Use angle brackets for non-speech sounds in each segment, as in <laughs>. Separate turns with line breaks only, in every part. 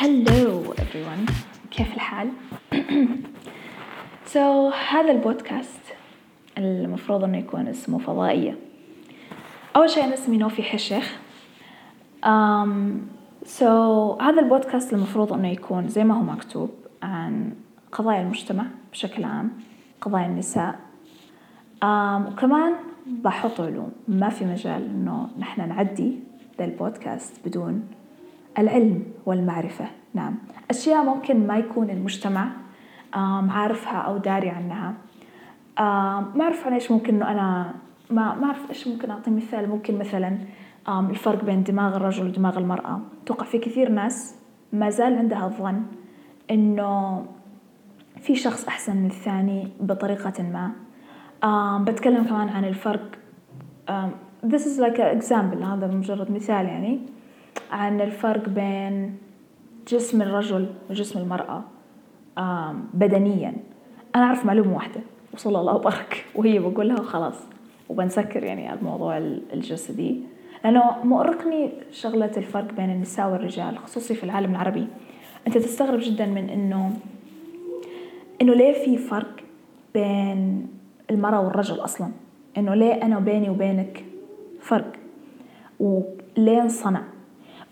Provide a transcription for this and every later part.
Hello everyone. كيف الحال؟ <clears throat> so هذا البودكاست المفروض إنه يكون اسمه فضائية. أول شيء أنا اسمي نوفي حشيخ. Um, so هذا البودكاست المفروض إنه يكون زي ما هو مكتوب عن قضايا المجتمع بشكل عام قضايا النساء. Um, وكمان بحط علوم. ما في مجال إنه نحن نعدي ذا البودكاست بدون العلم والمعرفة. نعم. أشياء ممكن ما يكون المجتمع عارفها أو داري عنها. ما أعرف عن إيش ممكن إنه أنا ما ما أعرف إيش ممكن أعطي مثال. ممكن مثلا الفرق بين دماغ الرجل ودماغ المرأة. أتوقع في كثير ناس ما زال عندها الظن إنه في شخص أحسن من الثاني بطريقة ما. بتكلم كمان عن الفرق. this is like an example. هذا مجرد مثال يعني. عن الفرق بين جسم الرجل وجسم المرأة بدنيا. أنا أعرف معلومة واحدة وصلى الله وبارك وهي بقولها وخلاص. وبنسكر يعني الموضوع الجسدي. لأنه مؤرقني شغلة الفرق بين النساء والرجال خصوصي في العالم العربي. أنت تستغرب جدا من إنه إنه ليه في فرق بين المرأة والرجل أصلا؟ إنه ليه أنا وبيني وبينك فرق؟ وليه انصنع؟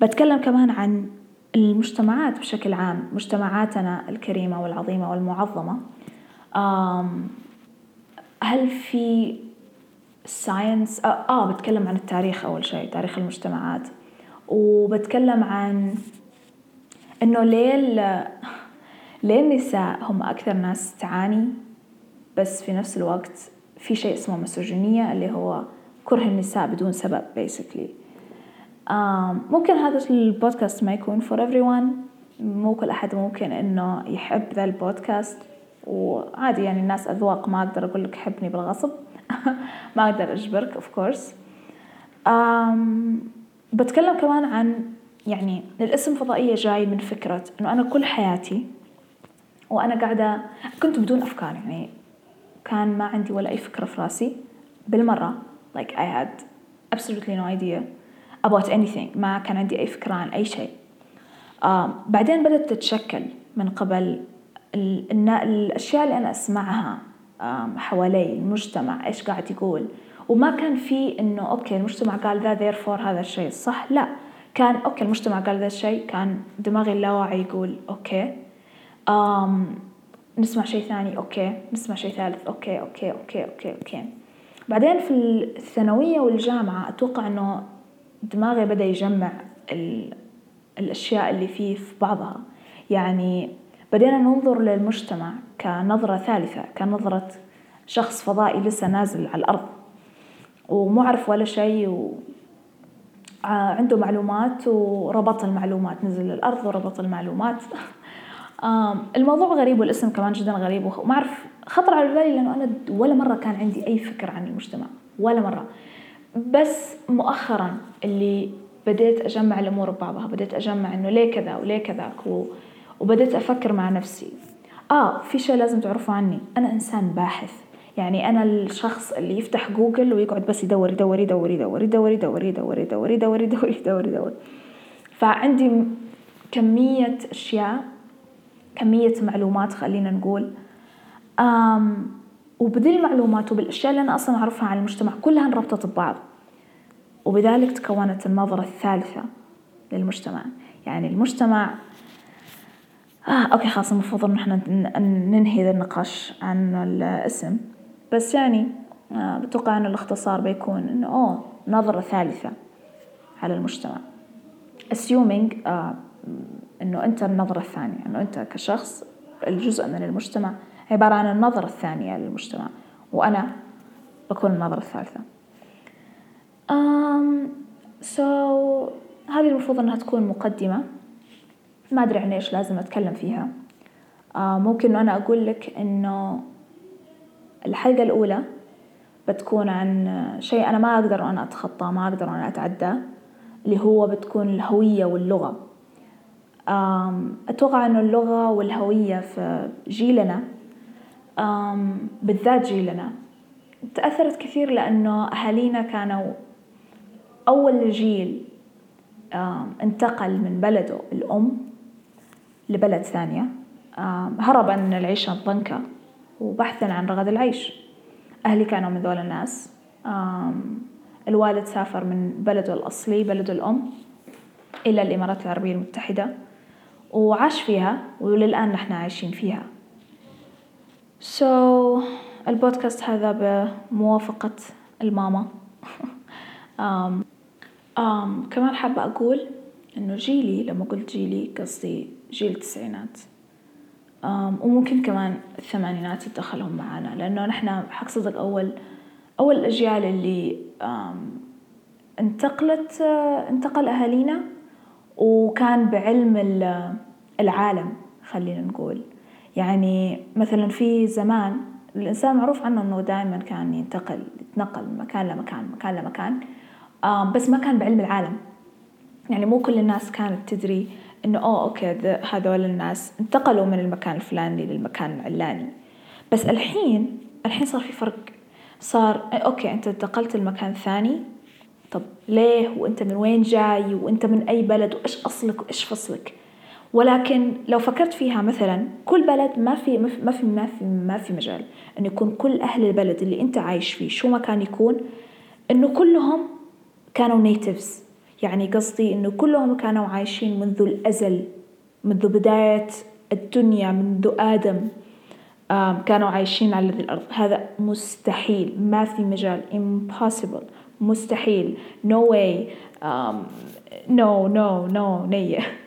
بتكلم كمان عن المجتمعات بشكل عام مجتمعاتنا الكريمة والعظيمة والمعظمة. هل في ساينس آه, آه بتكلم عن التاريخ أول شيء تاريخ المجتمعات. وبتكلم عن إنه ليه ليه النساء هم أكثر ناس تعاني بس في نفس الوقت في شيء اسمه مسوجينية اللي هو كره النساء بدون سبب basically. ممكن هذا البودكاست ما يكون for everyone. مو كل أحد ممكن إنه يحب ذا البودكاست. وعادي يعني الناس أذواق ما أقدر أقول لك حبني بالغصب. <laughs> ما أقدر أجبرك of course. بتكلم كمان عن يعني الاسم فضائية جاي من فكرة إنه أنا كل حياتي وأنا قاعدة كنت بدون أفكار يعني كان ما عندي ولا أي فكرة في راسي. بالمرة like I had absolutely no idea. About anything. ما كان عندي أي فكرة عن أي شيء. بعدين بدأت تتشكل من قبل الأشياء اللي أنا أسمعها حوالي المجتمع إيش قاعد يقول. وما كان في إنه okay المجتمع قال ذا therefore هذا الشيء صح. لا كان okay المجتمع قال ذا الشيء كان دماغي اللاواعي يقول okay. آم نسمع شيء ثاني okay. نسمع شيء ثالث okay okay okay okay okay. بعدين في الثانوية والجامعة أتوقع إنه دماغي بدأ يجمع الأشياء اللي فيه في بعضها. يعني بدينا ننظر للمجتمع كنظرة ثالثة كنظرة شخص فضائي لسه نازل على الأرض. ومو عارف ولا شيء و عنده معلومات وربط المعلومات نزل للأرض وربط المعلومات. <laughs> الموضوع غريب والاسم كمان جدا غريب وما أعرف خطر على بالي لأنه أنا ولا مرة كان عندي أي فكرة عن المجتمع ولا مرة. بس مؤخرا اللي بديت أجمع الأمور ببعضها بديت أجمع إنه ليه كذا وليه كذاك و... وبديت أفكر مع نفسي آه في شيء لازم تعرفوا عني أنا إنسان باحث يعني أنا الشخص اللي يفتح جوجل ويقعد بس يدور يدور يدور يدور يدور يدور يدور يدور يدور يدور يدور يدور فعندي كمية أشياء كمية معلومات خلينا نقول أم وبذي المعلومات وبالأشياء اللي أنا أصلا أعرفها عن المجتمع كلها انربطت ببعض. وبذلك تكونت النظرة الثالثة للمجتمع. يعني المجتمع آه أوكي خلاص المفروض إن إحنا ننهي ذا النقاش عن الاسم. بس يعني آه بتوقع إن الاختصار بيكون إنه أوه نظرة ثالثة على المجتمع. Assuming آه إنه أنت النظرة الثانية إنه أنت كشخص الجزء من المجتمع عبارة عن النظرة الثانية للمجتمع وأنا بكون النظرة الثالثة. um, so هذه المفروض أنها تكون مقدمة. ما أدري عن إيش لازم أتكلم فيها. ممكن أنا أقول لك إنه الحلقة الأولى بتكون عن شيء أنا ما أقدر أنا أتخطى ما أقدر أنا أتعدى اللي هو بتكون الهوية واللغة. أتوقع أنه اللغة والهوية في جيلنا بالذات جيلنا. تأثرت كثير لأنه أهالينا كانوا أول جيل انتقل من بلده الأم لبلد ثانية. هربا من العيشة الضنكة وبحثا عن رغد العيش. أهلي كانوا من ذول الناس. الوالد سافر من بلده الأصلي بلده الأم إلى الإمارات العربية المتحدة وعاش فيها وللآن نحن عايشين فيها. So البودكاست هذا بموافقة الماما. <laughs> um, um, كمان حابة أقول إنه جيلي لما قلت جيلي قصدي جيل التسعينات um, وممكن كمان الثمانينات تدخلهم معانا لأنه نحن حق صدق أول أول الأجيال اللي um, انتقلت انتقل أهالينا وكان بعلم العالم خلينا نقول. يعني مثلا في زمان الإنسان معروف عنه إنه دائما كان ينتقل يتنقل من مكان لمكان مكان لمكان بس ما كان بعلم العالم. يعني مو كل الناس كانت تدري إنه أوه okay هذول الناس انتقلوا من المكان الفلاني للمكان العلاني. بس الحين الحين صار في فرق. صار okay أنت انتقلت لمكان ثاني طب ليه؟ وأنت من وين جاي؟ وأنت من أي بلد؟ وإيش أصلك؟ وإيش فصلك؟ ولكن لو فكرت فيها مثلا كل بلد ما في ما في ما في ما في مجال انه يكون كل أهل البلد اللي أنت عايش فيه شو ما كان يكون إنه كلهم كانوا نيتيفز يعني قصدي إنه كلهم كانوا عايشين منذ الأزل منذ بداية الدنيا منذ آدم كانوا عايشين على الأرض. هذا مستحيل. ما في مجال. Impossible. مستحيل. No way. um, no no no نية. <laughs>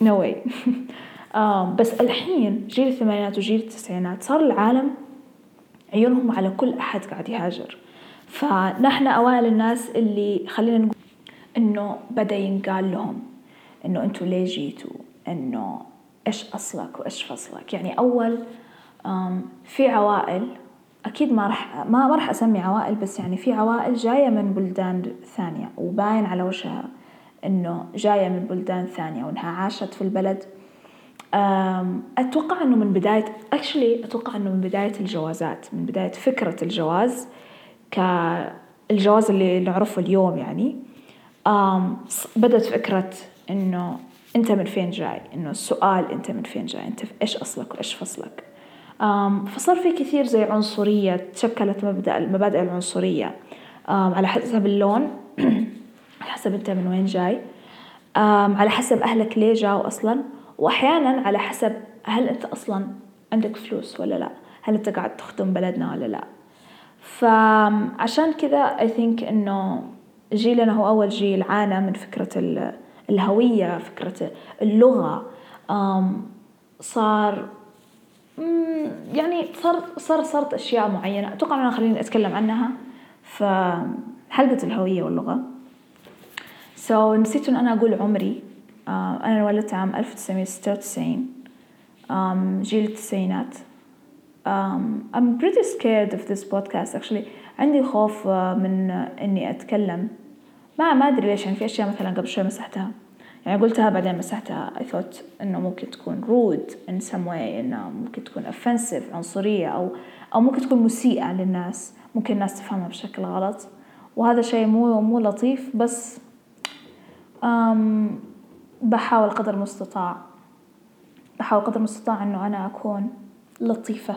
no way. <laughs> بس الحين جيل الثمانينات وجيل التسعينات صار العالم عيونهم على كل أحد قاعد يهاجر. فنحن أوائل الناس اللي خلينا نقول إنه بدأ ينقال لهم إنه أنتوا ليه جيتوا؟ إنه إيش أصلك وإيش فصلك؟ يعني أول في عوائل أكيد ما راح ما راح أسمي عوائل بس يعني في عوائل جاية من بلدان ثانية وباين على وجهها. إنه جاية من بلدان ثانية وإنها عاشت في البلد. أتوقع إنه من بداية actually أتوقع إنه من بداية الجوازات من بداية فكرة الجواز كالجواز اللي نعرفه اليوم يعني. بدأت فكرة إنه أنت من فين جاي؟ إنه السؤال أنت من فين جاي؟ أنت إيش أصلك وإيش فصلك؟ فصار في كثير زي عنصرية تشكلت مبدأ المبادئ العنصرية. على حسب اللون <clears throat> حسب أنت من وين جاي. على حسب أهلك ليه جاوا أصلا. وأحيانا على حسب هل أنت أصلا عندك فلوس ولا لا. هل أنت قاعد تخدم بلدنا ولا لا. فعشان كذا I think إنه جيلنا هو أول جيل عانى من فكرة الهوية فكرة اللغة. صار يعني صار صار صارت أشياء معينة. أتوقع أنا خليني أتكلم عنها. في حلقة الهوية واللغة so نسيت إن أنا أقول عمري. uh, أنا انولدت عام ألف وتسعمية وتسعين. جيل التسعينات. um, I'm pretty scared of this podcast actually. عندي خوف uh, من إني أتكلم. ما ما أدري ليش يعني في أشياء مثلا قبل شوي مسحتها. يعني قلتها بعدين مسحتها. I thought إنه ممكن تكون rude in some way إنه ممكن تكون offensive عنصرية أو أو ممكن تكون مسيئة للناس. ممكن الناس تفهمها بشكل غلط. وهذا شيء مو مو لطيف بس بحاول قدر المستطاع بحاول قدر المستطاع إنه أنا أكون لطيفة.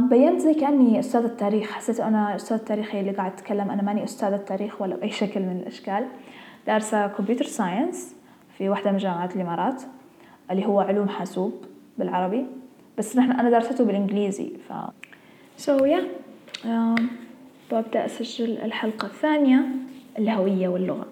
بينت زي كأني أستاذة تاريخ حسيت أنا أستاذ تاريخي اللي قاعد أتكلم أنا ماني أستاذة تاريخ ولا بأي شكل من الأشكال. دارسة كمبيوتر ساينس في واحدة من جامعات الإمارات اللي هو علوم حاسوب بالعربي. بس نحن أنا دارسته بالإنجليزي ف so yeah. um, ببدأ أسجل الحلقة الثانية الهوية واللغة.